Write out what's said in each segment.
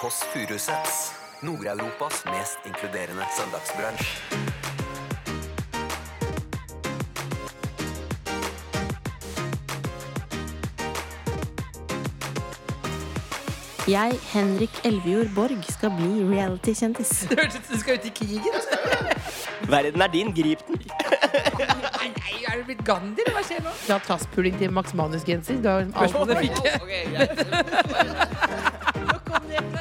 Kåss Furuseths. Nord-Europas mest inkluderende søndagsbransj. Jeg, Henrik Elvejord Borg, skal bli reality-kjendis. Det hørtes ut som du skal ut i krigen. Verden er din, grip den. Nei, nei, er du blitt Gandhi, eller hva skjer nå? Fra tasspuling til Max Manus-genser. Du har alt du fikk.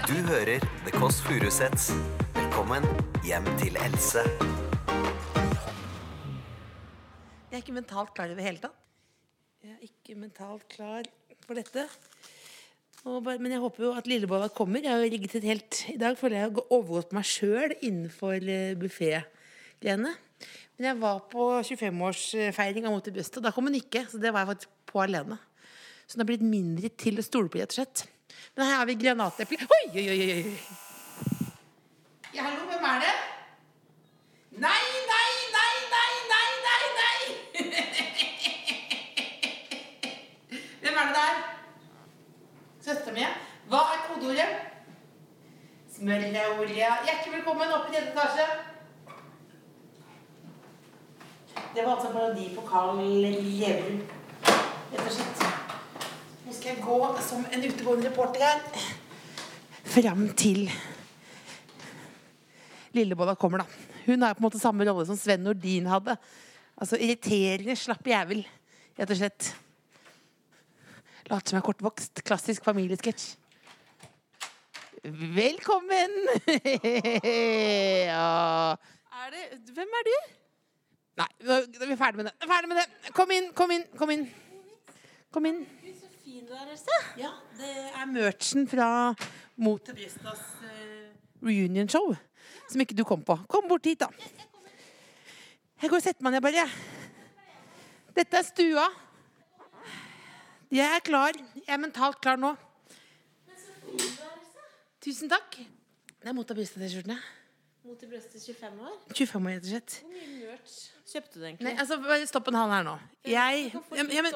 Du hører The Kåss Furuseths. Velkommen hjem til Else. Jeg er ikke mentalt klar i det hele tatt. Jeg er ikke mentalt klar for dette. Og bare, men jeg håper jo at Lillebolla kommer. Jeg har jo rigget et helt I dag føler jeg har overgått meg sjøl innenfor uh, buffé-greiene. Men jeg var på 25-årsfeiring av Mot i brøstet, og da kom hun ikke. Så det var jeg faktisk på alene. Så hun har blitt mindre til å stole på, rett og slett. Her har vi granateple. Oi, oi, oi, oi! Ja, hallo, hvem er det? Nei, nei, nei, nei, nei, nei, nei! Hvem er det der? Søstera mi. Hva er kodeordet? Smørreolje. Hjertelig velkommen opp i tredje etasje. Det var altså parodi på Carl Leverud, rett og slett. Jeg gå som en utegående reporter her. Fram til Lillebolla kommer, da. Hun har på en måte samme rolle som Sven Nordin hadde. Altså irriterende slapp jævel, rett og slett. Later som jeg er kortvokst. Klassisk familiesketsj. Velkommen! ja. Er det, hvem er du? Nei, nå er vi ferdig med det. Ferdig med det. Kom inn, kom inn, kom inn. Kom inn. Så fin er, Else. Ja, det er merchen fra Mot til brystas uh, reunion-show. Som ikke du kom på. Kom bort hit, da. Jeg går og setter meg ned, bare. Dette er stua. Jeg er klar. Jeg er mentalt klar nå. Tusen takk. Det er Mot til brystet-T-skjortene. Mot i brøstet 25 år. 25 år, rett og slett. Hvor mye merch kjøpte du egentlig? Nei, altså, bare stopp en hal her nå. Jeg ja, men.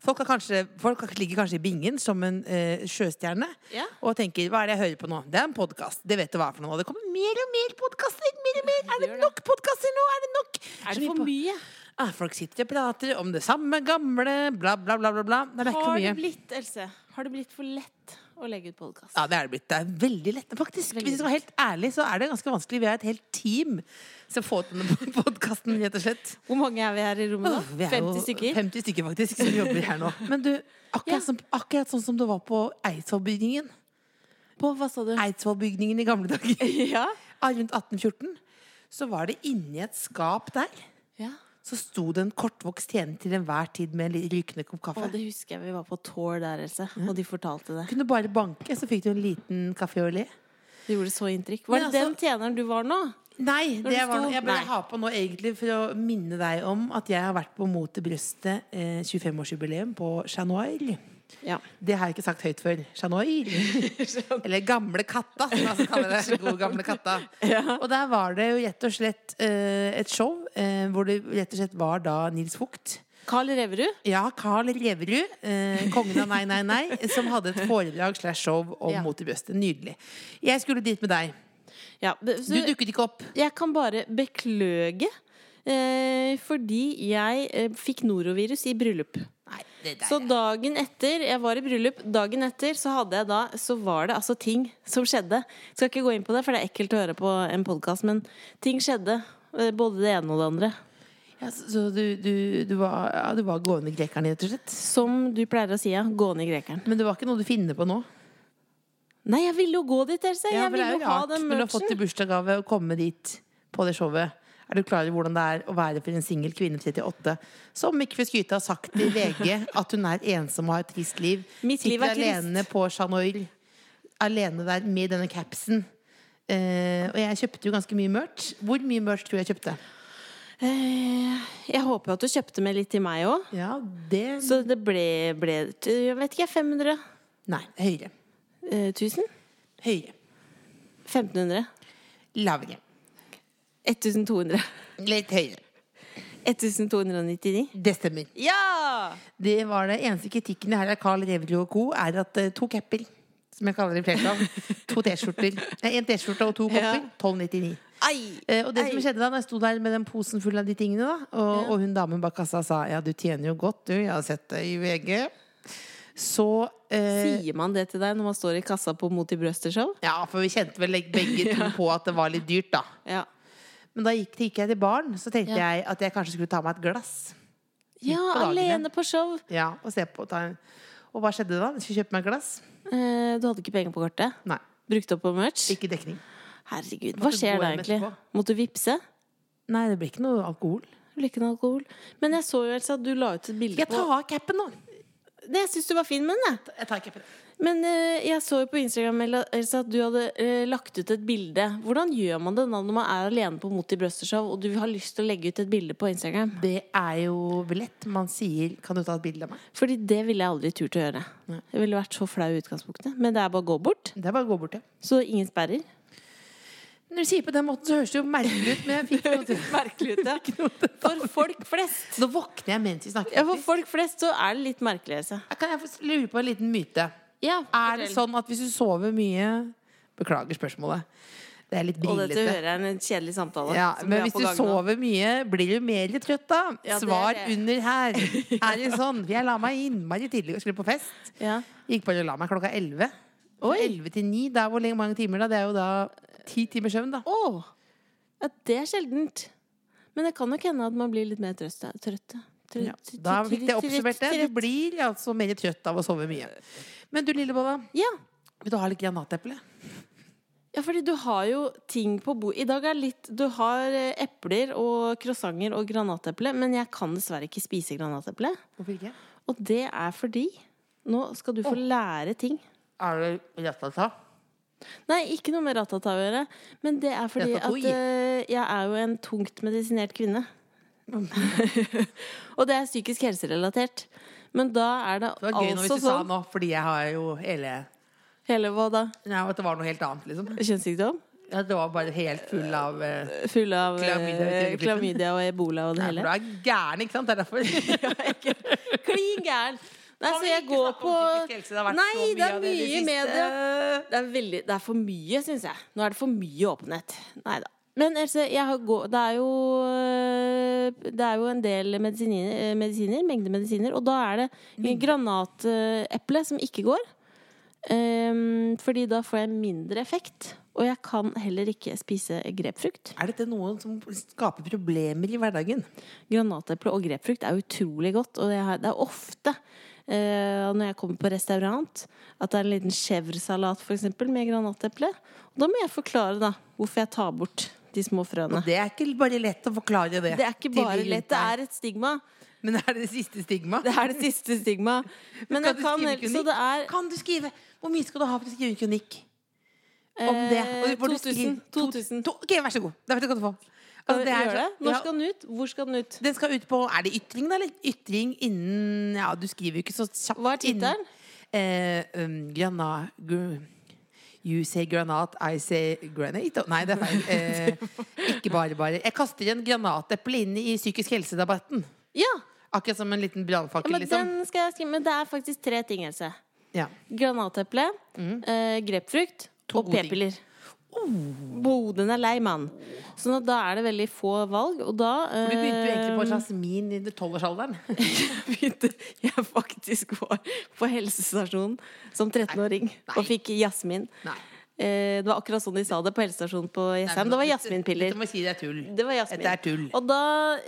Folk, kanskje, folk ligger kanskje i bingen som en uh, sjøstjerne Ja. og tenker 'hva er det jeg hører på nå'? Det er en podkast. Det vet du hva er for noe. Og det kommer mer og mer podkaster! Mer og mer. Er det nok podkaster nå? Er det nok? Er det for mye? Ah, folk sitter og prater om det samme gamle, bla, bla, bla. bla, bla. Nei, det er ikke for Har det blitt, Else, har det blitt for lett å legge ut podkast? Ja, det er det blitt. Det er veldig lett. Faktisk, Veldig hvis jeg skal være helt ærlig, så er det ganske vanskelig. Vi er et helt team som får til denne podkasten, rett og slett. Hvor mange er vi her i rommet nå? vi jo 50 stykker? 50 stykker faktisk som jobber her nå. Men du, akkurat, Ja. som, akkurat sånn som det var på Eidsvollbygningen. På hva sa du? Eidsvollbygningen i gamle dager. Ja. Rundt 1814. Så var det inni et skap der. ja. Så sto det en kortvokst tjener til enhver tid med en rykende kopp kaffe. Å, det husker jeg vi var på tour der, Else, og de fortalte det. Kunne bare banke, så fikk du en liten kaffe au lait. Det gjorde så inntrykk. Var det altså- den tjeneren du var nå? Nei, det det var jeg bare har på nå egentlig for å minne deg om at jeg har vært på Mot til brøstet eh, 25-årsjubileum på Chat Noir. Ja. Det har jeg ikke sagt høyt før. Chat Noir. Eller Gamle katta, som man altså kaller det. God gamle katta. Og der var det jo rett og slett eh, et show eh, hvor det rett og slett var da Nils Vogt. Carl Reverud? Ja, Carl Reverud, eh, kongen av Nei, nei, nei, som hadde et foredrag slash show om Ja. Mot i brøstet. Nydelig. Jeg skulle dit med deg. Ja, så Du dukket ikke opp. jeg kan bare bekløge. Eh, fordi jeg eh, fikk norovirus i bryllup. Nei, det der Så dagen etter jeg var i bryllup, dagen etter så hadde jeg da Så var det altså ting som skjedde. Skal ikke gå inn på det, for det er ekkelt å høre på en podkast, men ting skjedde. Eh, Både det ene og det andre. Ja, så du, du, du, var, ja, du var gående grekeren, rett og slett? Som du pleier å si, ja. Gående grekeren. Men det var ikke noe du finner på nå? Nei, jeg ville jo gå dit, Else. Ja, Jeg ville jo ha den når du har fått i merchen. bursdagsgave å komme dit på det showet. Er du klar over hvordan det er å være for en singel kvinne på 38 som ikke får skryte har sagt til VG at hun er ensom og har et trist liv? Mitt liv Sitter er trist. alene på Chat Alene der med denne capsen. Eh, og jeg kjøpte jo ganske mye merch. Hvor mye merch tror du jeg kjøpte? Eh, Jeg håper at du kjøpte med litt til meg òg. Ja, det Så det ble, ble Jeg vet ikke, 500? Nei, høyere. Eh, 1000? Høyere. 1500? Lavere. 1200? Litt høyere. 1299? Det stemmer. Ja! Det var det eneste kritikken jeg har av Carl Reverud og co. er at eh, to capper. Som jeg kaller det i flertall. To T-skjorter. En T-skjorte og to kopper. 12,99. Ei! Eh, og det som skjedde da når jeg sto der med den posen full av de tingene, da, og, og hun damen bak kassa sa ja, du tjener jo godt, du, jeg har sett det i VG, så eh, Sier man det til deg når man står i kassa på Mot i brøstet-show? Ja, for vi kjente vel begge to på at det var litt dyrt, da. Ja. Men da gikk, gikk jeg til baren, så tenkte Ja. jeg at jeg kanskje skulle ta meg et glass. ja, på alene på show. Ja, Og se på ta en. Og hva skjedde da? Jeg skulle kjøpe meg et glass. Eh, du hadde ikke penger på kortet? Nei, Brukte opp på merch? ikke dekning. Herregud, hva skjer da egentlig? Måtte du vippse? Nei, det ble ikke noe alkohol. Det ble ikke noe alkohol. Men jeg så jo Elsa, at du la ut et bilde på jeg tar av capen nå? Nei, Jeg syns du var fin med den, jeg. Jeg tar capen. Men eh, jeg så jo på Instagram Elsa, at du hadde eh, lagt ut et bilde. Hvordan gjør man det da når man er alene på Mot i brøstet-show og du har lyst til å legge ut et bilde på Instagram? Det er jo lett. Man sier 'kan du ta et bilde av meg'? Fordi det ville jeg aldri turt å gjøre. Jeg ville vært så flau i utgangspunktet. Men det er bare å gå bort. Det er bare å gå bort, ja. Så ingen sperrer. Når du sier på den måten, så høres det jo merkelig ut, men jeg fikk noe til. Merkelig ut, ja. For folk flest. Nå våkner jeg mens vi snakker. Ja, for folk flest så er det litt merkelig. Kan jeg få lure på en liten myte? Ja, Er det sånn at hvis du sover mye Beklager spørsmålet. Det er litt Og dette hører jeg er en kjedelig samtale. Ja, men hvis du sover mye, blir du mer trøtt da? Ja, er Svar det. under her. Er det sånn? Jeg la meg innmari tidlig og skulle på fest. ja. Gikk bare og la meg klokka 11. Oi. 11 til 9, da hvor lenge mange timer da? Det er jo da ti timers søvn, da. Å! Ja, det er sjeldent. Men det kan nok hende at man blir litt mer trøtt. Ja, da fikk jeg oppsummert det. Du blir altså mer trøtt av å sove mye. Men du Lillebolla, Ja. vil du ha litt granateple? ja, fordi du har jo ting på bord I dag er litt Du har eh, epler og croissanter og granateple, men jeg kan dessverre ikke spise granateple. Hvorfor ikke? Og det er fordi Nå skal du få lære ting. Er det ratata? Nei, ikke noe med ratata å gjøre. Men det er fordi at eh, jeg er jo en tungt medisinert kvinne. og det er psykisk helserelatert. Men da er det, Det var gøy altså hvis du sa sånn nå, fordi jeg har jo hele Hele hva da? Nei, at det var noe helt annet, liksom. Kjønnssykdom? Ja, det var bare helt full av uh, Full av eh, Klamydia i klamydia og ebola og det Nei, for hele. du er gæren, ikke sant? Det er derfor. Klin gæren! Nei, så jeg går på helse? Det Nei, det er mye det i det. Det er, veldig, det er for mye, syns jeg. Nå er det for mye åpenhet. Nei da. Men har gå, det, er jo, øh, det er jo en del medisiner, medisiner, mengde medisiner, og da er det granateple som ikke går. Um, fordi da får jeg mindre effekt. Og jeg kan heller ikke spise grepfrukt. Er dette noe som skaper problemer i hverdagen? Granateple og grepfrukt er utrolig godt, og det er, det er ofte uh, når jeg kommer på restaurant at det er en liten chèvresalat med granateple. Og da må jeg forklare da hvorfor jeg tar bort de små frøene. Og det er ikke bare lett å forklare det. Det er ikke bare lett, det er et stigma. Men er det det siste stigma? Det er det siste stigma. Men jeg du kan det er Kan du skrive? Hvor mye skal du ha for å skrive en kronikk? Om det? eh, Og du 2000. skriver- 2000. To, ok, vær så god. Da vet du hva du får. Altså, det er det? Når skal den ut? Hvor skal den ut? den skal ut på Er det ytring, da? Eller ytring innen Ja, du skriver jo ikke så kjapt. Hva er tittelen? Eh, um, grana... You say granat, I say granate. Nei, det er feil. Eh, ikke bare bare. Jeg kaster en granateple inn i psykisk helse-debatten. Ja! Akkurat som en liten ja men liksom. den skal jeg skrive. Men det er faktisk tre ting, Else. Ja. Granateple, eh, grepfrukt og p-piller. Oh, den er lei, mann. Sånn at da er det veldig få valg, og da Du begynte jo egentlig på eh, jasmin i tolvårsalderen. begynte jeg faktisk var på helsestasjonen som 13-åring og fikk jasmin. Nei. Eh, det var akkurat sånn de sa det på helsestasjonen på Jessheim. Det var jasminpiller. Dette må si det er tull. Det var jasmin. Dette er tull. Og da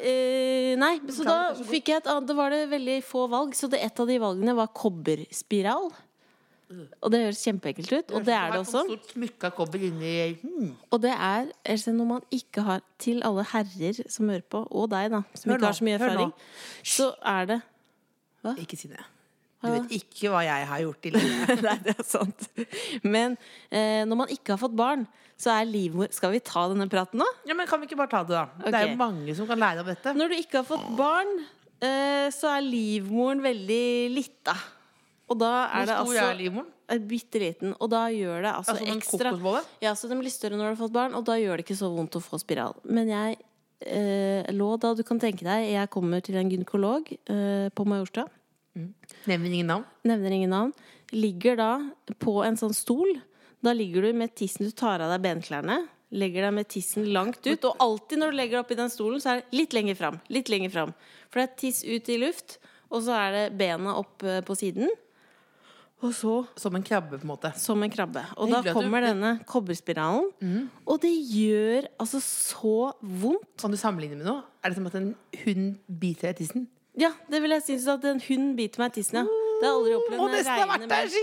eh, Nei, så da fikk jeg et annet Da var det veldig få valg, så det, et av de valgene var kobberspiral. Og det høres kjempeekkelt ut, og det er det også. Hmm. Og det er altså, når man ikke har Til alle herrer som hører på, og deg, da, som ikke har så mye erfaring, så er det Ikke si det. Du vet ikke hva jeg har gjort i livet. Nei, det er sant. Men eh, når man ikke har fått barn, så er livmor Skal vi ta denne praten nå? Ja, men Kan vi ikke bare ta det, da? Det er jo mange som kan lære av dette. Når du ikke har fått barn, eh, så er livmoren veldig lita. Og da er det altså er livmoren? er Bitte liten. Og da gjør det altså, Altså ekstra? Ja, så den blir større når du har fått barn, og da gjør det ikke så vondt å få spiral. Men jeg eh, lå da, du kan tenke deg, jeg kommer til en gynekolog eh, på Majorstua. Nevner ingen navn. nevner ingen navn, ligger da på en sånn stol. Da ligger du med tissen Du tar av deg benklærne, legger deg med tissen langt ut. Og alltid når du legger deg opp i den stolen, så er det litt lenger fram. Litt lenger fram. For det er tiss ut i luft, og så er det bena opp eh, på siden. Og så Som en krabbe, på en måte. som en krabbe. Og da kommer du- denne kobberspiralen. Og det gjør altså så vondt. Kan du sammenligne med noe? Er det som at en hund biter deg i tissen? Ja, det vil jeg synes at en hund biter meg i tissen, ja. Det har aldri opplevd. Må nesten ha vært der, si!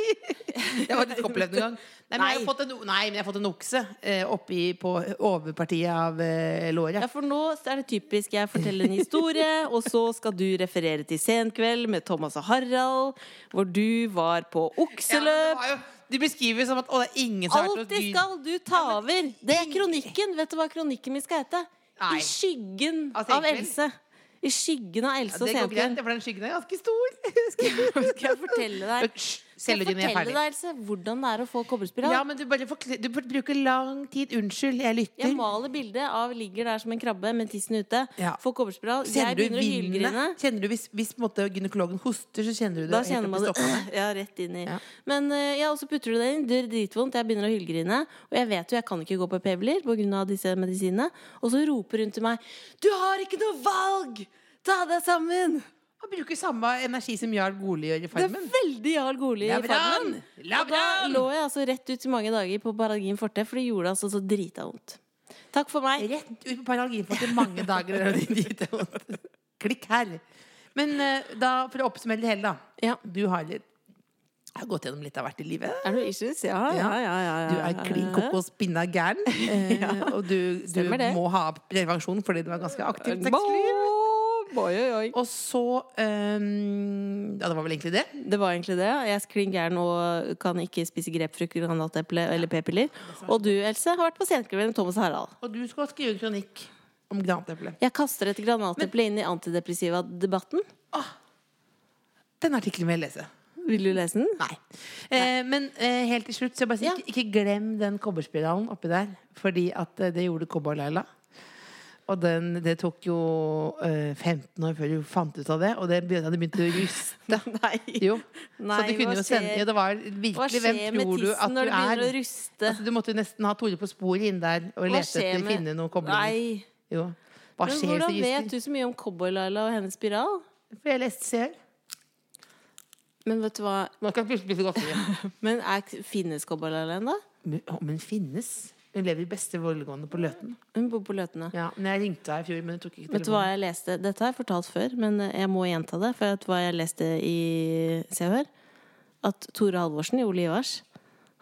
Jeg har faktisk opplevd det en gang. Nei, men jeg har fått en, nei, men jeg har fått en okse eh, oppi på overpartiet av eh, låret. Ja, for nå er det typisk jeg forteller en historie, og så skal du referere til Senkveld med Thomas og Harald, hvor du var på okseløp. Ja, de beskriver som at å, det er ingen som har vært skal du ta over! Det er kronikken. Vet du hva kronikken min skal hete? Nei. I skyggen Av av Else. I skyggen av Else Ja, og det går greit, for den skyggen er ganske stor. Skal jeg fortelle deg Er fortelle ferdig. deg, Else, hvordan det er å få kobberspiral? Ja, men du bare forkl- du bruker lang tid. Unnskyld, jeg lytter. Jeg maler bildet av ligger der som en krabbe med tissen ute. Ja. Får kobberspiral. Kjenner Jeg du begynner å hylgrine. vinnet? Kjenner du hvis, hvis på en måte, gynekologen hoster, så kjenner du det Da helt kjenner opp man det stokkene? ja, rett inn i. Ja. Men eh, ja, og så putter du det inn. Det gjør dritvondt. Jeg begynner å hylgrine. Og jeg vet jo jeg kan ikke gå på p-piller pga. disse medisinene. Og så roper hun til meg Du har ikke noe valg! Ta deg sammen! Han bruker samme energi som Jarl Goli gjør i Farmen. Det er veldig Jarl Goli i Farmen. Og da lå jeg altså rett ut i mange dager på Paralgin forte, for det gjorde altså så drita vondt. Takk for meg. Rett ut på paralginfot forte mange dager. og det er vondt. Klikk her. Men eh, da, for å oppsummere det hele, da. Ja. Du har, litt, har gått gjennom litt av hvert i livet. Er du issues? Ja, ja, ja. ja, ja, Du er klin kokos pinna gæren. eh, Og du, du må ha prevensjon fordi du er ganske aktivt sexliv. Oi, oi, oi. Og så um, Ja, det var vel egentlig det. Det var egentlig det. Jeg er klin gæren og kan ikke spise grepfrukt, granateple eller p-piller. Og du, Else, har vært på Senkveld med Thomas Harald. Og du skal skrive kronikk om granateple. Jeg kaster et granateple inn i antidepressiva-debatten. Den artikkelen vil jeg lese. Vil du lese den? Nei. Eh, men eh, helt til slutt, så bare si, Ja. ikke, ikke glem den kobberspiralen oppi der. Fordi at eh, det gjorde Kobber-Laila. Og den, det tok jo eh, 15 år før du fant ut av det, og det begynte, det begynte å ruste. Nei. Jo. Nei, så du kunne jo sende skjer- det var virkelig Hvem tror du at du å er? Altså, du måtte jo nesten ha Tore på sporet inn der og Hva lete etter med- finne noen koblinger. Nei. Jo. Hva Men skjer hvordan vet du så mye om Cowboy-Laila og hennes spiral? For jeg leste selv. Men vet du hva. Men er, finnes Cowboy-Laila ennå? Å, men finnes? Hun lever i beste velgående på Løten. Hun bor på Løten, Ja, men jeg ringte henne i fjor, men hun tok ikke Vet du hva jeg leste? Dette har jeg fortalt før, men jeg må gjenta det. For vet du hva jeg leste i Se og Hør? At Tore Halvorsen i Ole Ivars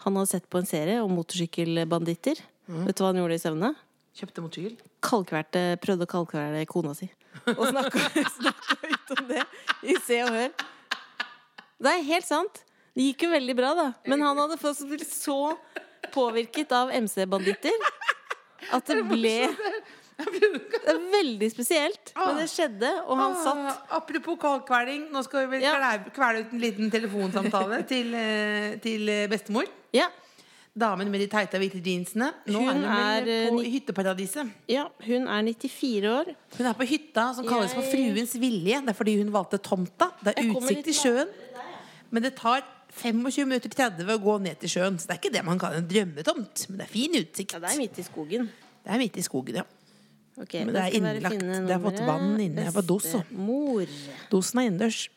Han hadde sett på en serie om motorsykkelbanditter. Mm. Vet du hva han gjorde i søvne? Kjøpte motorsykkel. Kalkverte, prøvde å kalkvære kona si. Og snakka høyt om det i Se og Hør. Det er helt sant. Det gikk jo veldig bra, da. Men han hadde fått så påvirket av MC-banditter at det ble Det er veldig spesielt. Men det skjedde, og han satt Ah, apropos kaldkveling, nå skal vi vel Ja. kvele, ut en liten telefonsamtale til, eh, til eh, bestemor. Ja, Damen med de teite hvite jeansene. Nå Hun er hun er, på eh, hytteparadiset. ja, hun er 94 år. Hun er på hytta som kalles for Fruens vilje. Det er fordi hun valgte tomta. Det er utsikt til sjøen. Men det tar 25 minutter til 30 å gå ned til sjøen. Så det er ikke det man kan en drømmetomt. Men det er fin utsikt. Ja, det er midt i skogen. Det er midt i skogen, ja. Okay, Men det er innlagt. Det har fått vann inne. Jeg var dos, så. Dosen er innendørs.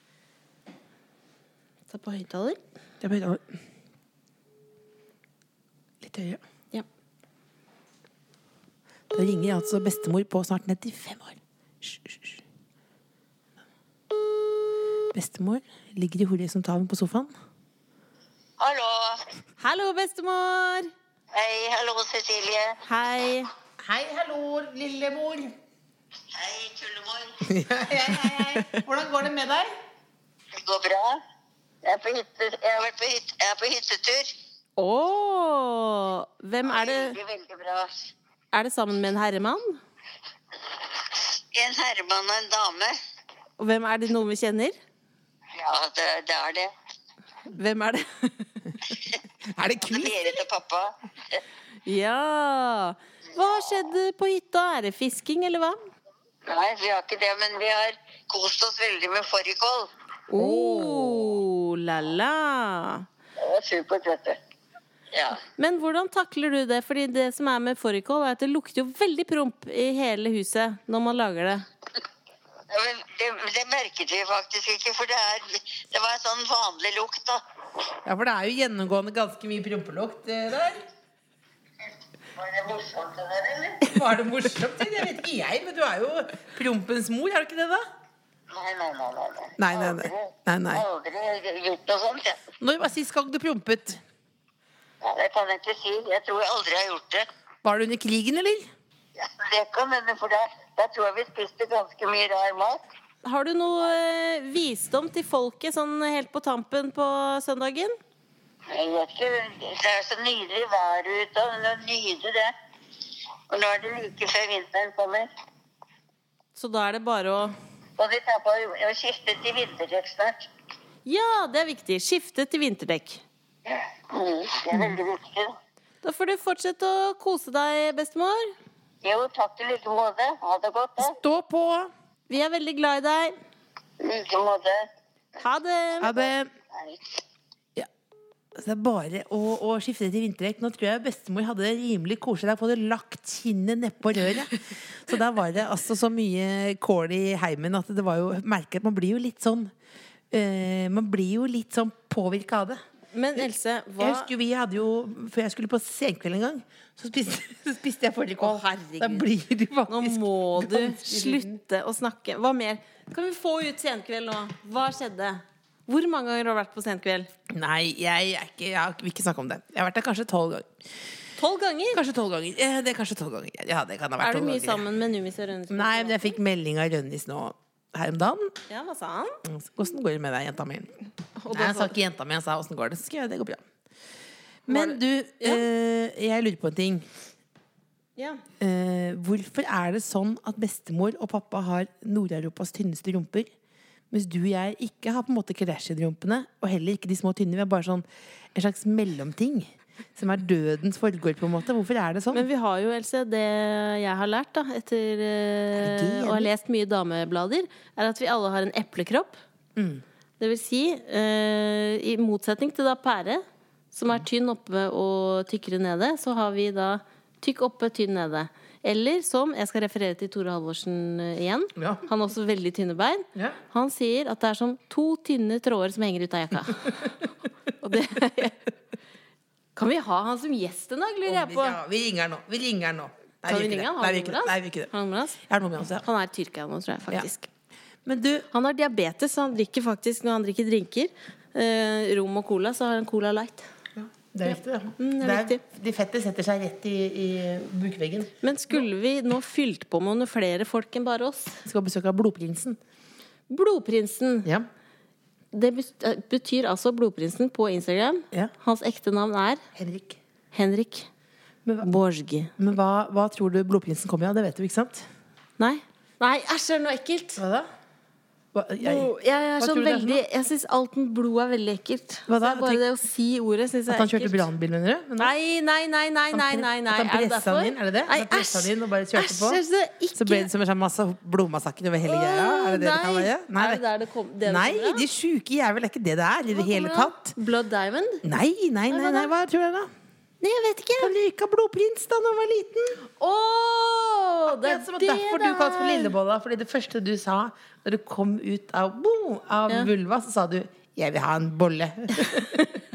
Ta på høyttaler. Er på høyttaler. Litt høyere. Ja. Da ringer altså bestemor på snart 95 år. Hysj, hysj. Bestemor ligger i horisontalen på sofaen. Hallo. Hallo, bestemor! Hei, hallo Cecilie. Hei. Hei, hallo, lillemor. Hei, tullemor. hei, hei, hei. Hvordan går det med deg? Det går bra. Jeg er på, hytte, jeg har vært på, hytte, jeg er på hyttetur. Å! Hvem er det Veldig, veldig bra. Er det sammen med en herremann? En herremann og en dame. Og hvem er det noen vi kjenner? Ja, det, det er det. Hvem er det? Er det quiz? Og pappa. ja. Hva har skjedd på hytta? Er det fisking, eller hva? Nei, vi har ikke det, men vi har kost oss veldig med fårikål. Oh, la la. Det var supert, vet du. Ja. Men hvordan takler du det? Fordi det som er med fårikål, er at det lukter jo veldig promp i hele huset når man lager det. Ja, men det, det merket vi faktisk ikke, for det, er, det var en sånn vanlig lukt, da. Ja, for det er jo gjennomgående ganske mye prompelukt eh, der. Var det morsomt det der, eller? Var det morsomt? Jeg vet ikke jeg, men du er jo prompens mor, er du ikke det, da? Nei, nei, nei. nei, nei. Nei, nei, nei. Nei, nei. Aldri gjort noe sånt, jeg. Når var sist gang du prompet? Ja, det kan jeg ikke si. Jeg tror jeg aldri har gjort det. Var det under krigen, eller? Ja, det kan hende, for der, der tror jeg vi spiste ganske mye rar mat. Har du noe eh, visdom til folket sånn helt på tampen på søndagen? Jeg vet ikke, Det er så nydelig vær ute, og nå nyter det. Og nå er det like før vinteren kommer. Så da er det bare å Og de tar på å skifte til vinterdekk snart. Ja, det er viktig. Skifte til vinterdekk. Ja, det er veldig viktig. Da får du fortsette å kose deg, bestemor. Jo, takk i like måte. Ha det godt, da. Stå på! Vi er veldig glad i deg. I like måte. Ha det. Ha det, Ja. det er bare å, å skifte til vinterdekk. Nå tror jeg bestemor hadde det rimelig koselig. Hun hadde lagt kinnet nedpå røret. Så der var det altså så mye kål i heimen at det var jo merker man blir jo litt sånn eh, Man blir jo litt sånn påvirka av det. Men Else, Jeg husker jo, vi hadde jo Før jeg skulle på senkveld en gang, så spiste, så spiste jeg fårikål. Da blir du Nå må du slutte å snakke. Hva mer? Kan vi få ut senkveld nå? Hva skjedde? Hvor mange ganger har du vært på senkveld? Nei, jeg, er ikke, jeg vil ikke snakke om det. Jeg har vært der kanskje tolv ganger. Tolv ganger? Kanskje tolv ganger. Ja, Det er kanskje tolv ganger. Ja, det kan ha vært Er du mye ganger. sammen med Numis og Rønnis? Nei, men jeg fikk melding av Rønnis nå her om dagen. Ja, hva sa han? Åssen går det med deg, jenta mi? Nei, han sa ikke jenta mi, han sa åssen går det. Så skrev jeg det går bra. Men du, eh, jeg lurer på en ting. Ja. Eh, hvorfor er det sånn at bestemor og pappa har Nord-Europas tynneste rumper, mens du og jeg ikke har på en måte Kardashian-rumpene, og heller ikke de små tynne? Vi har bare sånn en slags mellomting. Som er dødens forgård, på en måte. Hvorfor er det sånn? Men vi har jo, Else, det jeg har lært da, etter eh, å ha lest mye dameblader, er at vi alle har en eplekropp. Mm. Det vil si, eh, i motsetning til da pære, som er tynn oppe og tykkere nede, så har vi da tykk oppe, tynn nede. Eller som, jeg skal referere til Tore Halvorsen eh, igjen, Ja. han har også veldig tynne bein. Ja. Han sier at det er som to tynne tråder som henger ut av jakka. og det Kan vi ha han som gjest en dag, lurer jeg på? Ja, vi ringer nå. Vi ringer nå. Nei, vi ikke ringe han? Nei, vi ikke det. Nei, vi det. Ja. Han er i Tyrkia nå, tror jeg faktisk. Men du, Han har diabetes, så han drikker faktisk når han drikker drinker. Eh, rom og cola, så har han Cola Light. det er viktig, det. Mm, det er det er, de fettet setter seg rett i, i bukveggen. Men skulle vi nå fylt på med noen flere folk enn bare oss? Skal besøke besøk Blodprinsen. Blodprinsen. Ja. Det eh, betyr altså Blodprinsen på Instagram. Ja. Hans ekte navn er Henrik. Henrik Men, hva, Borge. men hva, hva tror du Blodprinsen kommer av? Det vet du, ikke sant? Nei? Nei, æsj, er noe ekkelt? Hva da? Hva, jeg, Blod- Jeg, er sånn tror er veldig Jeg syns alt med blod er veldig ekkelt. Hva da? Bare Tenk- det å si ordet syns jeg er ekkelt. at han er kjørte brannbil, mener du? Nei, nei, nei, nei, nei, nei, nei. At han Er det derfor? han inn, er det det? Nei, æsj, på? altså, ikke Så ble det som en sånn masse blodmassakre over hele greia? Er det det det kan Nei. Er det der det kom, det det Nei, de sjuke jævel er ikke det det er i det hele tatt. Blood Diamond? Nei, nei, nei, nei, hva tror du da? Nei, jeg vet ikke. Han røyka blodprins da han var liten. Å, det er det derfor du kalte for der. Lillebolla. Fordi det første du sa når du kom ut av, boom, av Ja. vulva, så sa du 'jeg vil ha en bolle'.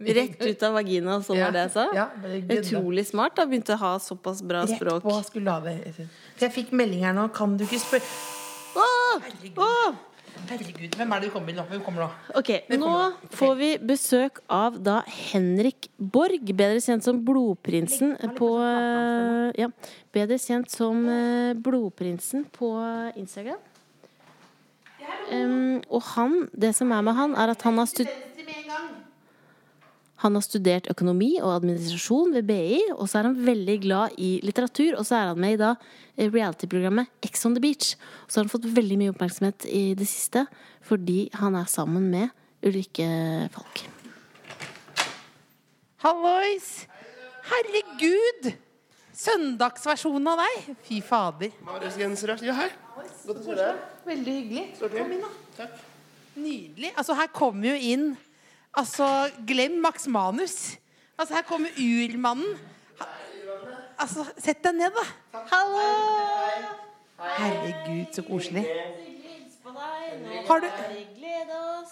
Rett ut av vagina, så var det jeg sa? Ja. Utrolig smart. da Begynte å ha såpass bra Rett språk. på jeg fikk melding her nå. Kan du ikke spørre Åh, Herregud. Herregud, hvem er det du kommer nå? Hvem kommer nå? Ok, Nå kommer får vi besøk av da Henrik Borg, bedre kjent som Blodprinsen på eh, Ja, bedre kjent som eh, Blodprinsen på Instagram. Um, og han, det som er med han, er at han har studert Han har studert økonomi og administrasjon ved BI, og så er han veldig glad i litteratur. Og så er han med i da eh, reality-programmet Ex on the Beach. Og så har han fått veldig mye oppmerksomhet i det siste fordi han er sammen med Ulrikke Falk. Hallois! Herregud! Søndagsversjonen av deg. Fy fader. Marius-genser Ja, hei. Godt å se deg. Veldig hyggelig. Kom inn, da. Takk. Nydelig. Altså, her kommer jo inn Altså, glem Max Manus. Altså, her kommer urmannen. Altså, sett deg ned, da. Hallo! Herregud, så koselig. Har du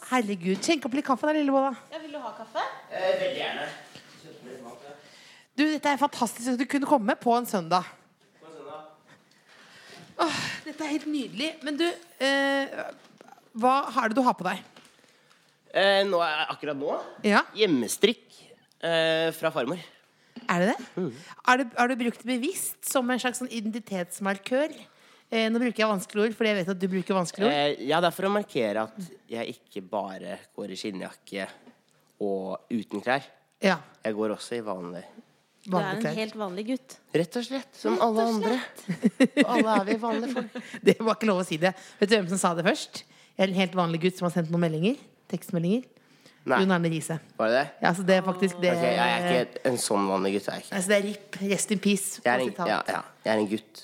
Herregud. Skjenk opp litt kaffe da, Lillebolla. Ja, vil du ha kaffe? Veldig gjerne. Du, dette er fantastisk at du kunne komme på en søndag. Åh, dette er helt nydelig. Men du, eh, hva er det du har på deg? Eh, nå er akkurat nå Ja, hjemmestrikk eh, fra farmor. er det det? Det har du brukt det bevisst som en slags sånn identitetsmarkør? Eh, nå bruker jeg vanskelige ord, fordi jeg vet at du bruker vanskelige ord. Eh, ja, det er for å markere at jeg ikke bare går i skinnjakke og uten klær. Ja, Jeg går også i vanlig. Du er en helt vanlig gutt. Rett og slett. Som alle andre. Og alle er vi vanlige folk. Det var ikke lov å si det. Vet du hvem som sa det først? Jeg er en helt vanlig gutt som har sendt noen meldinger. Tekstmeldinger. Nei, Jon Arne Riise. var det det? Ja, så det er faktisk det okay, jeg er ikke en sånn vanlig gutt. Er jeg, ikke. Altså, det er RIP. Rest in peace. Jeg, er en, ja, ja, jeg er en gutt.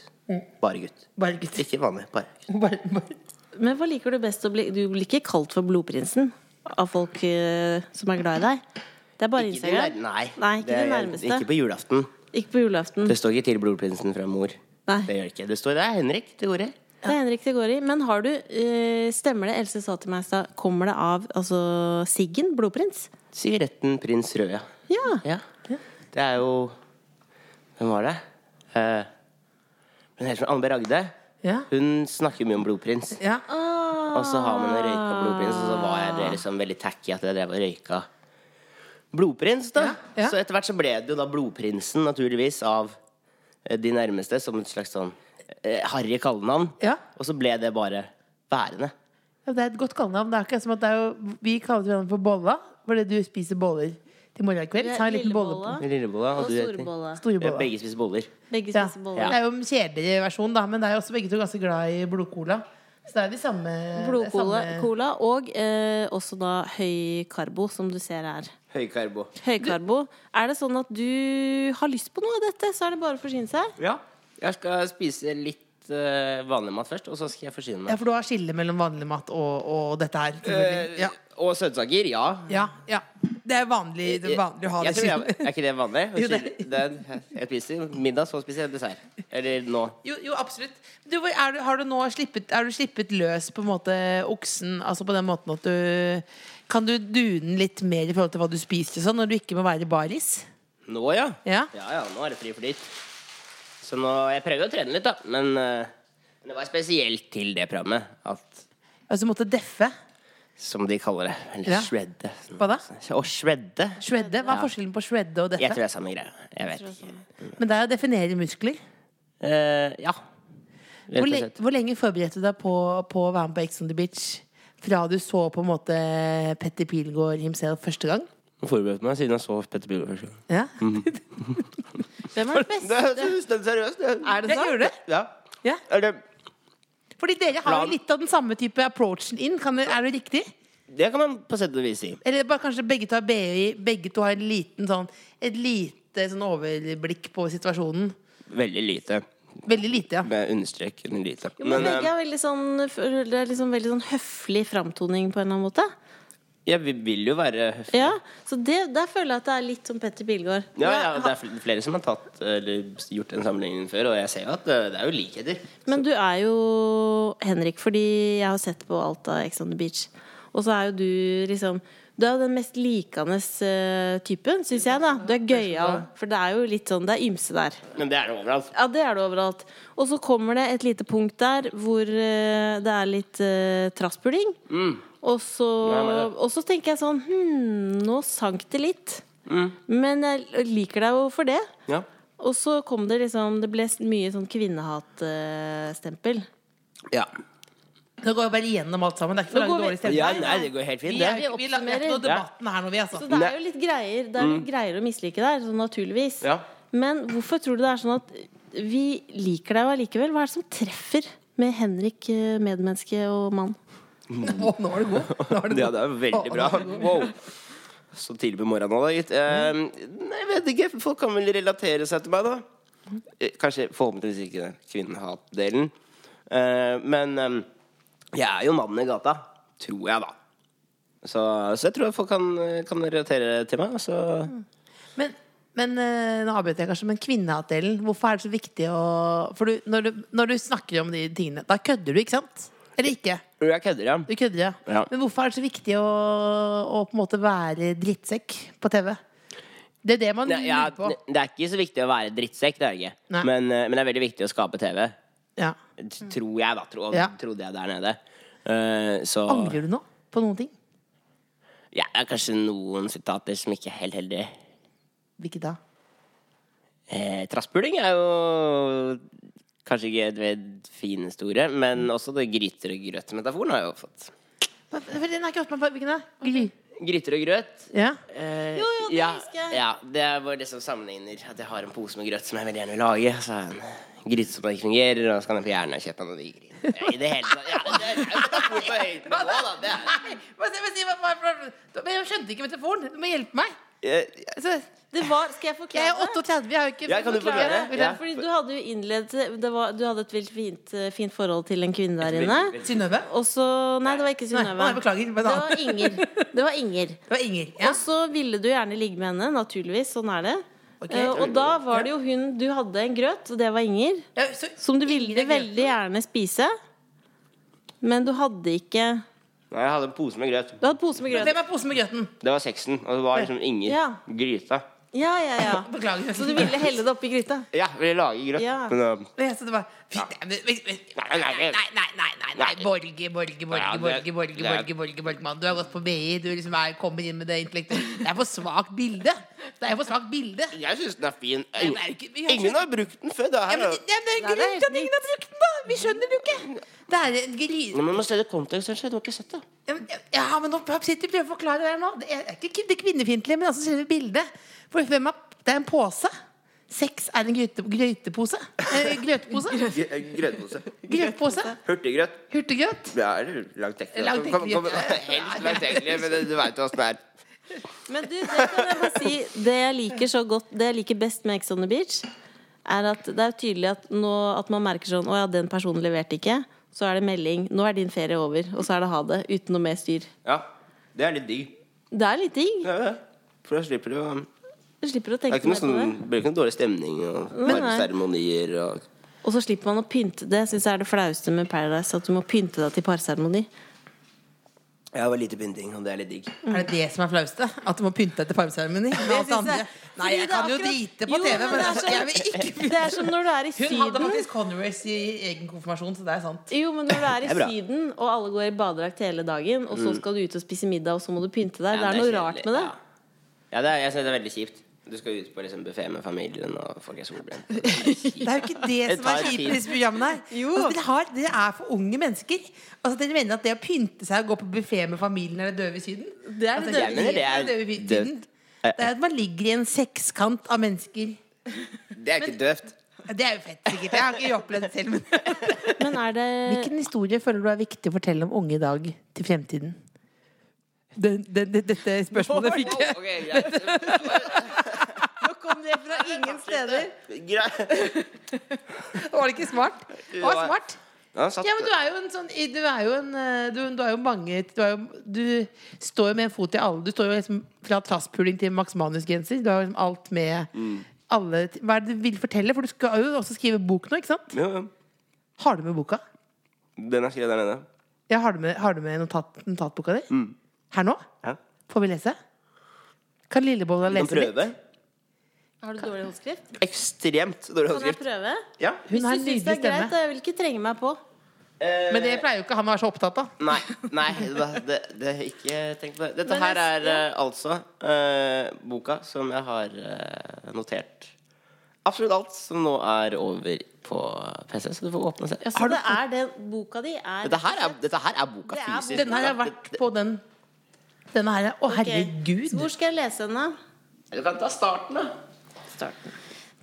Bare gutt. Bare gutt. Ikke vanlig. Bare gutt. Bare, bare. Men hva liker du best å bli Du blir ikke kalt for blodprinsen av folk uh, som er glad i deg? Det er bare Instagram. nei, Nei, ikke det det er- nærmeste. Ikke på julaften. Ikke på julaften. Det står ikke til blodprinsen fra mor. Nei. Det gjør det ikke. Det står det er Henrik det går i. Det er Henrik det går i. Men har du uh, Stemmer det Else sa til meg i stad? Kommer det av altså Siggen? Blodprins? Sigaretten Prins Rød, ja. Ja. ja. Det er jo Hvem var det? Uh, hun heter Anne B. Ragde. Ja. Hun snakker mye om blodprins. Ja. Og så har man røyka blodprins, og så var jeg det liksom veldig tacky at jeg drev og røyka blodprins, da. Ja. Så etter hvert så ble det jo da blodprinsen, naturligvis, av eh, de nærmeste, som et slags sånn harry kallenavn. Ja. Og så ble det bare værende. Ja, det er et godt kallenavn. Det er ikke som at det er jo, vi kaller hverandre for Bolla, fordi du spiser boller til morgen i kveld. Så en liten bolle på. Lillebolla og storebolla. du heter storbolla. Boller. Begge spiser boller. Ja. Det er jo en kjedelig versjon, da, men det er jo også begge to ganske glad i blodcola. Så det er de samme Blodcola samme- og eh, også da høy karbo, som du ser her. Høykarbo. Høykarbo. Er det sånn at du har lyst på noe av dette, så er det bare å forsyne seg? Ja. Jeg skal spise litt eh, vanlig mat først, og så skal jeg forsyne meg. Ja, for du har skille mellom vanlig mat og, og dette her. Eh, Ja. Og søtsaker, ja. ja, ja. Det er vanlig, det er vanlig å ha jeg det jeg, er ikke det vanlig? Det- skille- jeg spiser middag, så spiser jeg dessert. Eller nå. Jo, jo, absolutt. Du, er du, har du nå slippet, er du slippet løs på en måte oksen? Altså på den måten at du Kan du dune litt mer i forhold til hva du spiser sånn, når du ikke må være baris? Nå, ja. Ja. Ja, ja, nå er det fri flyt. Så nå, jeg prøvde å trene litt, da. Men, uh, men det var spesielt til det programmet. At, Altså måtte deffe? som de kaller det. Eller Ja. shredde. Hva da? Å shredde. Shredde? Hva er Ja. forskjellen på shredde og Jeg tror det er samme greie. Jeg vet ikke. Men det er å definere muskler. Uh, ja. Hvor, le hvor lenge forberedte du deg på, på å være med på Ex on the Beach? Fra du så på en måte Petter Pilgaard himself første gang? Jeg forberedte meg siden jeg så Petter Pilgaard første gang. Ja, Hvem er den beste? Er seriøst. det. Er det det sant? gjør det. Ja. Ja. det, Fordi dere har jo litt av den samme type approachen inn. Kan det, er det riktig? det kan man på sett og vis si. Eller bare kanskje begge to har BI, begge to har en liten sånn, et lite sånn overblikk på situasjonen. Veldig lite. Veldig lite, ja. Med understrek lite. Jo, men Men begge eh, har veldig sånn, det er liksom veldig sånn høflig framtoning på en eller annen måte. Ja, vi vil jo være høflige. Ja, Så det, der føler jeg at det er litt som Petter Pilgaard. Ja, ja, det er flere som har tatt eller gjort den sammenligningen før, og jeg ser jo at eh, det er jo likheter. Men du er jo Henrik, fordi jeg har sett på alt av Ex on the Beach. Og så er jo du liksom Du er jo den mest likende eh, typen, syns jeg. da Du er gøyal. For det er jo litt sånn Det er ymse der. Men det er det overalt. Ja, det er det overalt. Og så kommer det et lite punkt der hvor eh, det er litt uh, trasspuling. Og, så, og så tenker jeg sånn Hm, nå sank det litt. Men jeg liker deg jo for det. Ja. Og så kom det liksom Det ble mye sånn kvinnehatstempel. ja. Nå går jeg bare igjennom alt sammen. Det er ikke for vi- dårlig stemning. Ja, nei, det går helt fint, Vi det. er, ikke- vi lager ikke noe debatten her nå, vi, altså. Så det er jo litt greier Det er litt greier å mislike der, sånn naturligvis. Ja. Men hvorfor tror du det er sånn at vi liker deg jo allikevel? Hva er det som treffer med Henrik, eh, medmenneske og mann? Å, nå er du god. Nå Ja, det er veldig bra. Wow. Så tidlig på morgenen nå, da, gitt. Eh, nei, jeg vet ikke. Folk kan vel relatere seg til meg, da. Kanskje forhåpentligvis ikke kvinnehat-delen. Eh, men eh, jeg er jo mannen i gata. Tror jeg, da. Så, så jeg tror folk kan, kan relatere til meg. Så Men, men eh, nå avbryter jeg kanskje, men kvinnehattdelen, hvorfor er det så viktig å For du, når, du, når du snakker om de tingene, da kødder du, ikke sant? Eller ikke? jeg kødder, ja. Du kødder, ja. Ja. Men hvorfor er det så viktig å, å på en måte være drittsekk på TV? Det er det man lurer ja, på. det, er ikke så viktig å være drittsekk, det er ikke. Men, eh, men det er veldig viktig å skape TV. Ja. Tror jeg, da. Tro, Ja. Trodde jeg der nede. Uh, så Angrer du nå på noen ting? ja, kanskje noen sitater som ikke er helt heldige. Hvilke da? Eh, Trasspuling er jo kanskje ikke et ved ordet, men også det gryter og grøt-metaforen har jeg jo fått. Den er ikke oppe med hvilken? Gry. Gryter og grøt. Ja. Eh, Jo, jo, det ja, husker jeg. Ja, det er bare det som sammenligner at jeg har en pose med grøt som jeg veldig gjerne vil lage. Så er en gryte som ikke fungerer, og så kan jeg på og kjøpe noen nye. Ja, I det hele tatt. Ja, det er jo metafor på høyt nivå, da. Det er, Hva, hva, hva, hva, hva, men jeg skjønte ikke metaforen. Du må hjelpe meg. Eh, Altså, Det var, skal jeg jeg er 38, jeg har jo ikke Ja, kan du forklare? Vil Ja. Fordi du hadde jo innledet det var, Du hadde et veldig fint, eh, fint forhold til en kvinne der inne. Synnøve? Nei, det var ikke Synnøve. beklager. Det var Inger. Det var Inger. Det var Inger. Ja. Og så ville du gjerne ligge med henne, naturligvis. Sånn er det. Ok. Eh, og da var det jo hun Du hadde en grøt, og det var Inger. Ja, så, Som du ville veldig gjerne spise. Men du hadde ikke Nei, jeg hadde en pose med grøt. Du hadde pose med grøt. Hvem er posen med grøten? Det var sexen, og det var liksom ingen Ja. Gryta. Ja, ja, ja. Beklager. Så du ville helle det oppi gryta? Ja, ville lage grøt. Ja. Men, um, Ja, så det var Fy, nei, Nei, nei, Nei, nei. nei, nei, nei, Borge, Borge, Borge, Borge, Borge, Borge, Borge, Borge, Borge, Borge, Borge, Borge, Borge, Borgmann. Du har gått på Borge, du Borge, er, Borge, inn med det Borge, Det er Borge, Borge, bilde. Det er for svakt bilde. jeg syns den er fin. det er ikke- Ingen ikke- har brukt den før. Det Ja, men, ja, men det er grunn til at ingen har brukt den, da! Vi skjønner det jo ikke. Det er en gry... Men Man må se det kontekst. kanskje. Du har ikke sett det. Ja, men- Ja, men nå sitter vi og prøver å forklare det her nå. Det er ikke det kvinnefiendtlige, men altså selve bildet. For hvem er, det er en pose. Sex er en grøte, grøtepose. Eh, grøtepose. Grøtepose. Grøtpose. Hurtiggrøt. Hurtiggrøt. Ja, eller kom- Helst langtekkelig, men du veit jo åssen det er. Men du, det kan jeg bare si Det jeg liker så godt Det jeg liker best med Ex on the Beach, er at det er tydelig at, nå, at man merker sånn Å ja, den personen leverte ikke. Så er det melding. Nå er din ferie over. Og så er det ha det. Uten noe mer styr. Ja, det er litt digg. Det er litt digg. For da slipper du å Du slipper å tenke på sånn, det. det blir ikke noe dårlig stemning og parseremonier og Og så slipper man å pynte. Det syns jeg er det flaueste med Paradise. At du må pynte deg til parseremoni. Ja, det var lite pynting, og det er litt digg. Er det det som er flaueste? At du må pynte andre? jeg- Nei, jeg kan jo drite på Jo, TV, men men det er altså, sånn- jeg vil ikke Det er som når du er i Hun hadde faktisk Conrays i egen konfirmasjon, så det er sant. Jo, men når du er i er. Syden, og alle går i badedrakt hele dagen, og så skal du ut og spise middag, og så må du pynte deg. Mm. Ja, det er noe rart med det. Ja, ja det er, jeg syns det er veldig kjipt. Du skal ut på liksom buffé med familien, og folk er solbrent. Det er er jo ikke det som er kjipt i disse programmene. Altså, dere, har, dere er for unge mennesker. Altså, dere mener at det å pynte seg og gå på buffé med familien er det døve i Syden? Det er Altså, det er døve i. Syden. Det er at man ligger i en sekskant av mennesker. Det er ikke døvt. Det er jo fett, sikkert. Jeg har ikke opplevd det selv. Men... Men er det Hvilken historie føler du er viktig å fortelle om unge i dag til fremtiden? Den, den, den, dette spørsmålet fikk jeg. Okay, greit. Nå kom det fra ingen steder. Greit. Var det ikke smart? Det var smart. Ja, men du er jo en sånn Du er jo en Du, du er jo mange du, er jo, du står jo med en fot i alle. Du står jo liksom fra trasspuling til Max Manus-genser. Du har liksom alt med alle Hva er det du vil fortelle? For du skal jo også skrive bok nå, ikke sant? Ja, ja. Har du med boka? Den er skrevet der nede. Ja, har du med, har du med notat, notatboka di? Her nå? Ja. Får vi lese? Kan Lillebolla Kan lese litt? prøve. Har du dårlig håndskrift? Ekstremt dårlig håndskrift. Kan jeg prøve? Ja. Hun Hvis har du en syns det nydelig er greit, stemme. da. Jeg vil ikke trenge meg på. Men det pleier jo ikke han å være så opptatt av. Nei, nei det, det, det er ikke tenk på det. Dette Men her er eh, altså uh, boka som jeg har uh, notert absolutt alt som nå er over på PC, så du får åpne og se. Så det er den boka di er Dette her er, dette her er boka Det er fysisk. Denne har vært på den Denne her er Å, herregud! Hvor skal jeg lese den, da? Du kan ta starten, da. Starten.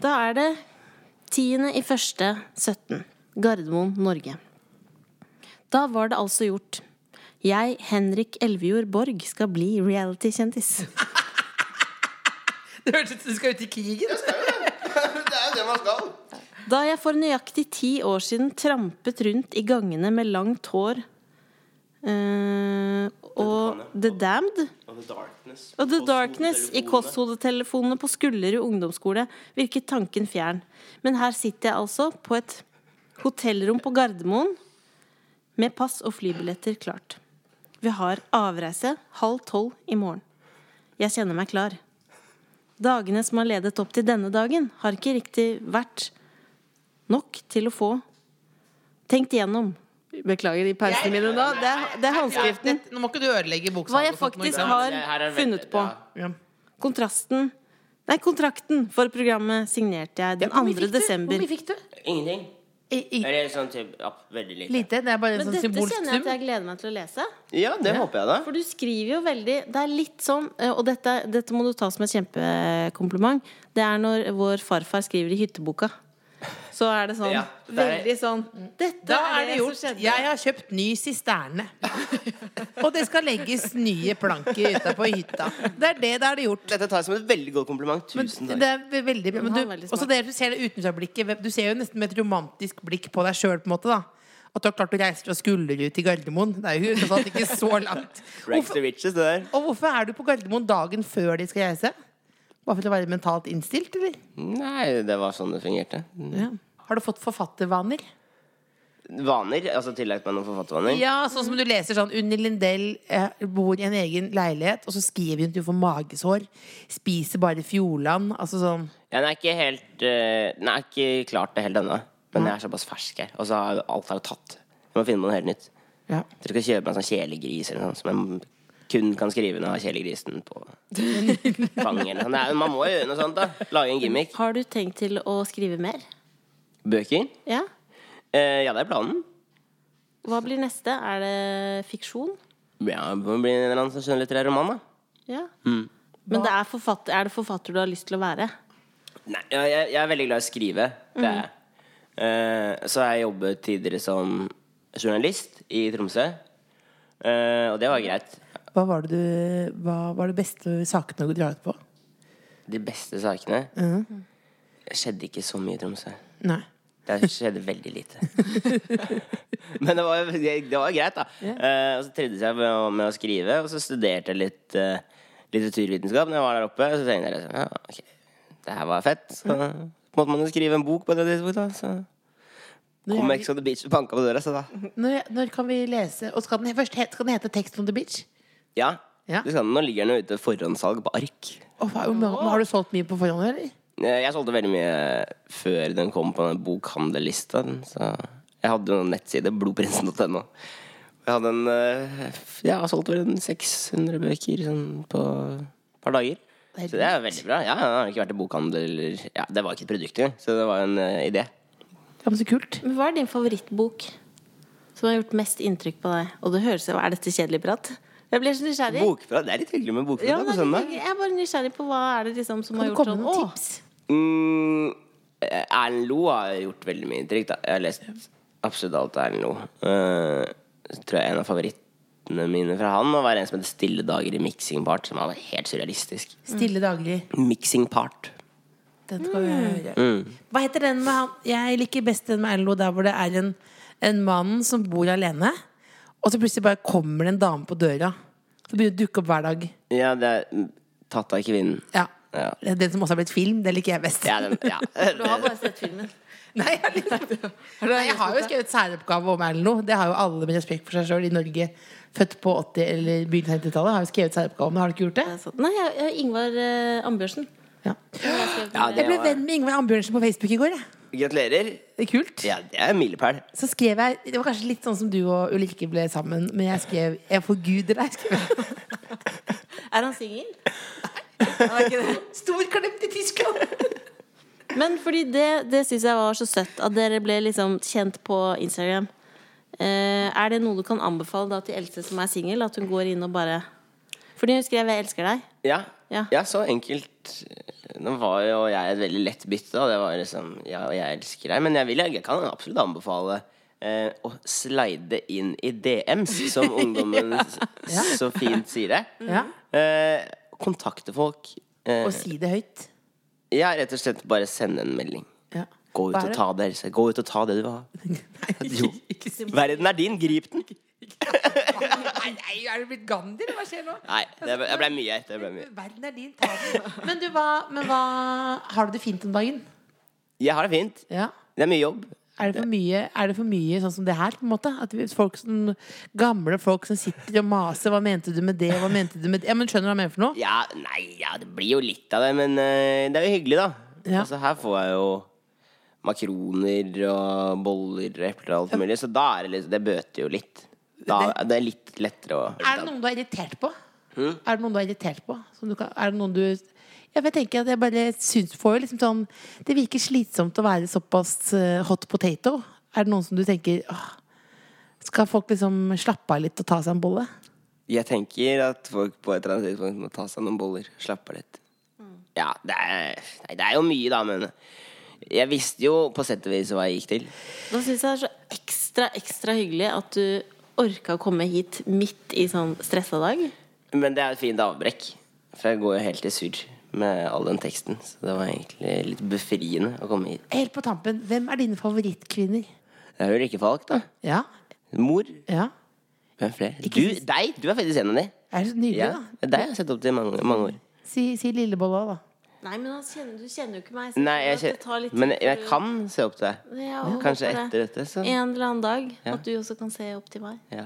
Da er det 10. i første 17. Gardermoen, Norge. Da var det altså gjort. Jeg, Henrik Elvejord Borg, skal bli reality-kjendis. Det hørtes ut som du skal ut i krigen. det er jo det man skal. Da jeg for nøyaktig ti år siden trampet rundt i gangene med langt hår Eh, og The Damned. Og The Darkness. Og The Darkness i kosthodetelefonene på Skullerud ungdomsskole virket tanken fjern. Men her sitter jeg altså på et hotellrom på Gardermoen med pass og flybilletter klart. Vi har avreise halv tolv i morgen. Jeg kjenner meg klar. Dagene som har ledet opp til denne dagen, har ikke riktig vært nok til å få tenkt igjennom. Beklager de pausene mine nå. Det er, det er håndskriften. Nå må ikke du ødelegge boksalget. Hva jeg faktisk har Det er funnet på. ja. Ja. Kontrasten Nei, kontrakten for programmet signerte jeg den 2. fikk desember. Hvor mye fikk du? Ingenting. I, i, Eller sånn typ, ja, veldig lite. lite. Det er bare en Men sånn dette kjenner jeg at jeg gleder meg til å lese. Ja, det håper jeg da. For du skriver jo veldig Det er litt sånn, eh, og dette, dette må du ta som et kjempekompliment. Det er når vår farfar skriver i hytteboka. Så er det sånn Ja, det er- veldig sånn Dette Da er det gjort. Jeg har kjøpt ny sisterne. Og det skal legges nye planker utapå hytta. Det er det det er det gjort. Dette tar jeg som et veldig godt kompliment. Tusen takk. det er veldig. Men du, veldig også det du ser det utenfra-blikket. Du ser jo nesten med et romantisk blikk på deg sjøl, på en måte. da At du har klart å reise fra Skullerud til Gardermoen. Det er jo sånn, ikke så langt. Hvorfor, og hvorfor er du på Gardermoen dagen før de skal reise? Bare for å være mentalt innstilt, eller? Nei, det var sånn det fungerte. Ja. Har du fått forfattervaner? Vaner, altså tillagt meg noen forfattervaner. Ja, sånn som du leser sånn Unni Lindell eh, bor i en egen leilighet, og så skriver hun at hun får magesår. Spiser bare Fjordland. Altså sånn Ja, Den er ikke helt uh, Den er ikke klart det helt ennå. Men jeg er såpass fersk her. Og så har alt er tatt. Jeg må finne på noe helt nytt. ja. Jeg tror ikke jeg kjøpe meg en sånn kjælegris eller noe som jeg kun kan skrive når jeg har kjælegrisen på fanget. sånn. Nei, Man må jo gjøre noe sånt, da. Lage en gimmick. Har du tenkt til å skrive mer? Bøker? Ja? Eh, ja, det er planen. Hva blir neste? Er det fiksjon? Ja, det må bli en eller annen skjønnlitterær roman, da. Ja. Men det er, forfatter, er det forfatter du har lyst til å være? Nei, jeg, jeg, er veldig glad i å skrive. Det er jeg. Eh, så har jeg jobbet tidligere som journalist i Tromsø. Eh, og det var greit. Hva var det du Hva var det beste sakene du drar ut på? De beste sakene Det skjedde ikke så mye i Tromsø. Nei. Det skjedde veldig lite. Men det var, det var greit, da. Eh, og så trivdes jeg med med å skrive, og så studerte jeg litt uh, litteraturvitenskap når jeg var der oppe. Og så tenkte jeg liksom, ja, ok, det her var fett. Så måtte man jo skrive en bok på det tidspunktet. Så kom Ex on the Beach og banka på døra, så da Når, når kan vi lese Og skal den, først skal den hete Text on the Beach? Ja. Ja. Du skal, nå ligger den jo ute forhåndssalg på ark. Å, hva- hvor har du solgt mye på forhånd, eller? Eh, Jeg solgte veldig mye før den kom på den bokhandellista. Så jeg hadde jo en nettside, blodprinsen.no. Jeg hadde en eh, Jeg har solgt vel en 600 bøker sånn, på et par dager. Det er Så det er veldig bra. Ja, jeg har ikke vært i bokhandel eller ja, Det var ikke et produkt engang, så det var en eh, idé. Ja, men så kult. Men Hva er din favorittbok som har gjort mest inntrykk på deg? Og det høres jo Er dette kjedelig prat? Jeg blir så nysgjerrig. Bokprat, Det er litt hyggelig med bokprat Ja, da, på jeg, søndag. jeg er bare nysgjerrig på hva er det liksom som Kan har du gjort komme sånn med noen Å, tips? Mm, eh, Erlend Lo har gjort veldig mye inntrykk. Da. Jeg har lest absolutt alt av Erlend Lo. Uh, tror jeg er en av favorittene mine fra han var en som heter 'Stille dager i mixing part', som var helt surrealistisk. Stille daglig. Mixing part. Den skal vi høre. Mm. Hva heter den med han Jeg liker best den med Erlend Loe, der hvor det er en, en mann som bor alene, og så plutselig bare kommer det en dame på døra. Så begynner det å dukke opp hver dag. Ja, det er tatt av kvinnen. Ja. Ja. Det Den som også har blitt film, det liker jeg best. Ja, den, ja. Du har bare sett filmen. Nei, jeg. Nei, jeg har jo skrevet særoppgave om Erlend noe. Det har jo alle med respekt for seg sjøl i Norge. Født på 80- eller begynnelsen av 90-tallet. Har jo skrevet særoppgave om det. Har du ikke gjort det? Nei, jeg, jeg, Ingvar eh, Ambjørnsen. Ja. ja, Jeg ble venn med Ingvar Ambjørnsen på Facebook i går. Jeg. Gratulerer. Det er kult. Ja, det er en milepæl. Så skrev jeg Det var kanskje litt sånn som du og Ulrikke ble sammen, men jeg skrev 'Jeg forguder deg'. skrev jeg. Er han singel? Nei. ikke. Storklemt i Tyskland! Men fordi det, det syns jeg var så søtt, at dere ble liksom kjent på Instagram. Eh, er det noe du kan anbefale da til Else som er singel? At hun går inn og bare Fordi hun skrev 'Jeg elsker deg'. Ja. Ja. ja, så enkelt. Nå var jo jeg et veldig lett bytte. Da. Det var liksom Ja, jeg elsker deg. Men jeg, vil, jeg kan absolutt anbefale eh, å slide inn i DMs, som ungdommen ja. så fint sier det. Ja. Eh, kontakte folk. Eh, Og si det høyt. ja, rett og slett bare sende en melding. Ja. Gå ut og ta det, Else. Gå ut og ta det du vil ha. Jo. Verden er din, grip den. Nei, er du blitt Gandhi, eller hva skjer nå? Nei, det ble, jeg ble mye. etter. ble mye. Verden er din, ta den. Men du, hva, men hva Har du det fint om dagen? Jeg har det fint. Ja. Det er mye jobb. Er det, for mye, er det for mye sånn som det her? på en måte? At folk som, Gamle folk som sitter og maser 'Hva mente du med det?' Hva mente du med det? Ja, men Skjønner du hva jeg mener for noe? Ja, nei, ja, det blir jo litt av det, men uh, det er jo hyggelig, da. Ja. Altså, her får jeg jo makroner og boller og epler og alt mulig, så da er det litt Det bøter jo litt. Da, det er litt lettere å Er det noen du er irritert på? Er det noen du er irritert på? Som du kan, er det noen du ja, for jeg tenker at jeg bare syns får liksom sånn Det virker slitsomt å være såpass eh, hot potato. Er det noen som du tenker åh, Skal folk liksom slappe av litt og ta seg en bolle? Jeg tenker at folk på et eller annet tidspunkt må ta seg noen boller. Slappe av litt. Ja, det er, nei, det er jo mye, da, men jeg visste jo på sett og vis hva jeg gikk til. Nå syns jeg det er så ekstra, ekstra hyggelig at du orka å komme hit midt i sånn stressa dag. Men det er et fint avbrekk, for jeg går jo helt i surr med all den teksten. Så det var egentlig litt befriende å komme hit. Helt på tampen, hvem er dine favorittkvinner? Det er Ulrikke Falk, da. Ja? Mor. Ja? Hvem flere? Du, deg! Du er faktisk en av de. Er det så nydelig, Ja, da? Deg har jeg sett opp til i mange, mange år. Si, si Lillebolla, da. Nei, men han kjenner, du kjenner jo ikke meg. Nei, jeg det tar litt men jeg kan se opp til deg. Ja, Kanskje etter det. dette, så En eller annen dag. Ja. At du også kan se opp til meg. ja.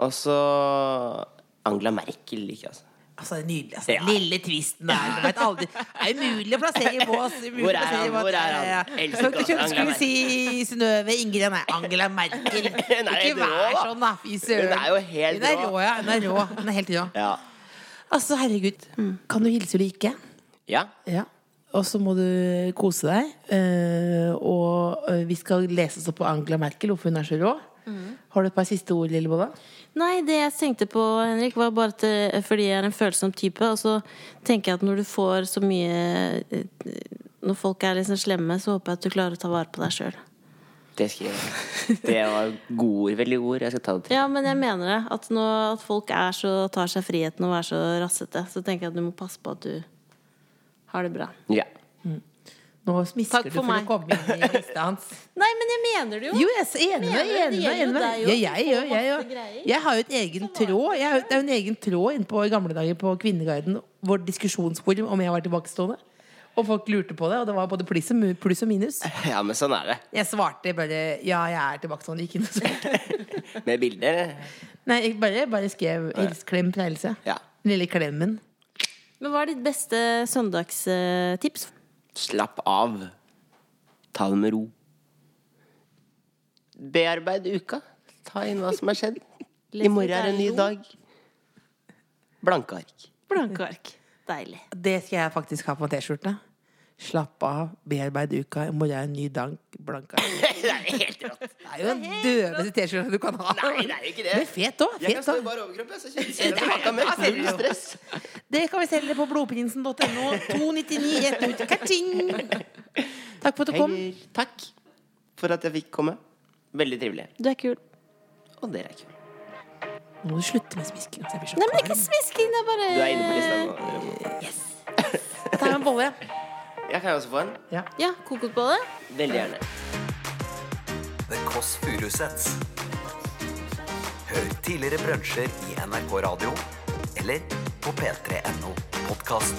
Og så Angela Merkel liker jeg, altså. Altså, det er nydelig. Altså. Ja. Lille tvisten der. Du vet aldri. Det er umulig å plassere i bås. Hvor er han? Hvor er han? Ja. Elsker godt skulle vi si Synnøve Ingrid. Nei, Angela Merkel. Hun er Ikke rå, vær sånn, da. Fy søren. Hun er jo helt Hun er rå. rå, ja. Hun er rå. Helt rå. Ja. Altså, herregud. Kan du hilse Ulrikke? Ja. Ja. Og så må du kose deg. eh, og eh, vi skal lese oss opp på Angela Merkel, hvorfor hun er så rå. Har du et par siste ord, Lillebolla? Nei, det jeg tenkte på, Henrik, var bare at eh, fordi jeg er en følsom type, og så tenker jeg at når du får så mye Når folk er liksom slemme, så håper jeg at du klarer å ta vare på deg sjøl. Det skriver jeg. Det var gode. Veldig gode ord. Jeg skal ta det til. Ja, men jeg mener det. At når at folk er så, tar seg friheten og er så rassete, så tenker jeg at du må passe på at du har det bra. Ja. Nå smisker Takk du for for meg. å komme inn i lista hans. Nei, men jeg mener det jo! Jo, jeg er enig med Mener enig det med, enig jo deg Ja, jeg, du jeg, greier. jeg har jo et egen tråd Jeg har, Det er jo en egen tråd inne på i gamle dager på Kvinneguiden, vår diskusjonsforum, om jeg var tilbakestående. Og folk lurte på det, og det var både pluss og, minus. ja, men sånn er det. Jeg svarte bare ja, jeg er tilbakestående. Ikke noe sånt. Med bilder. Nei, jeg bare, bare skrev hils, klem fra Else. Ja. Lille klemmen. Men hva er ditt beste søndagstips? Slapp av. Ta det med ro. Bearbeid uka. Ta inn hva som har skjedd. I morgen er en ny dag. Blanke ark. Blanke ark. Deilig. Det skal jeg faktisk ha på T-skjorte. Slapp av, bearbeid uka. I morgen er en ny dank Blanka. det er helt rått. Det er jo den døveste T-skjorta du kan ha. Nei, det er jo ikke det. Men fet òg. Jeg kan stå i bare bar overkropp, jeg, så kjenner jeg med. Null stress. Det kan vi selge på blodprinsen.no. 299 rett ut. Ka-ching! Takk for at du kom. Hei, takk for at jeg fikk komme. Veldig trivelig. Du er kul. Og dere er kule. Nå må du slutte med smisking. altså, Nei, men det er ikke smisking, det er bare Du er inne på lista nå. Jeg tar en bolle. Jeg kan også få en. Ja. Ja, kokosbolle. Veldig gjerne. The Kåss Furuseths. Hør tidligere brunsjer i NRK Radio eller på p3.no podkast.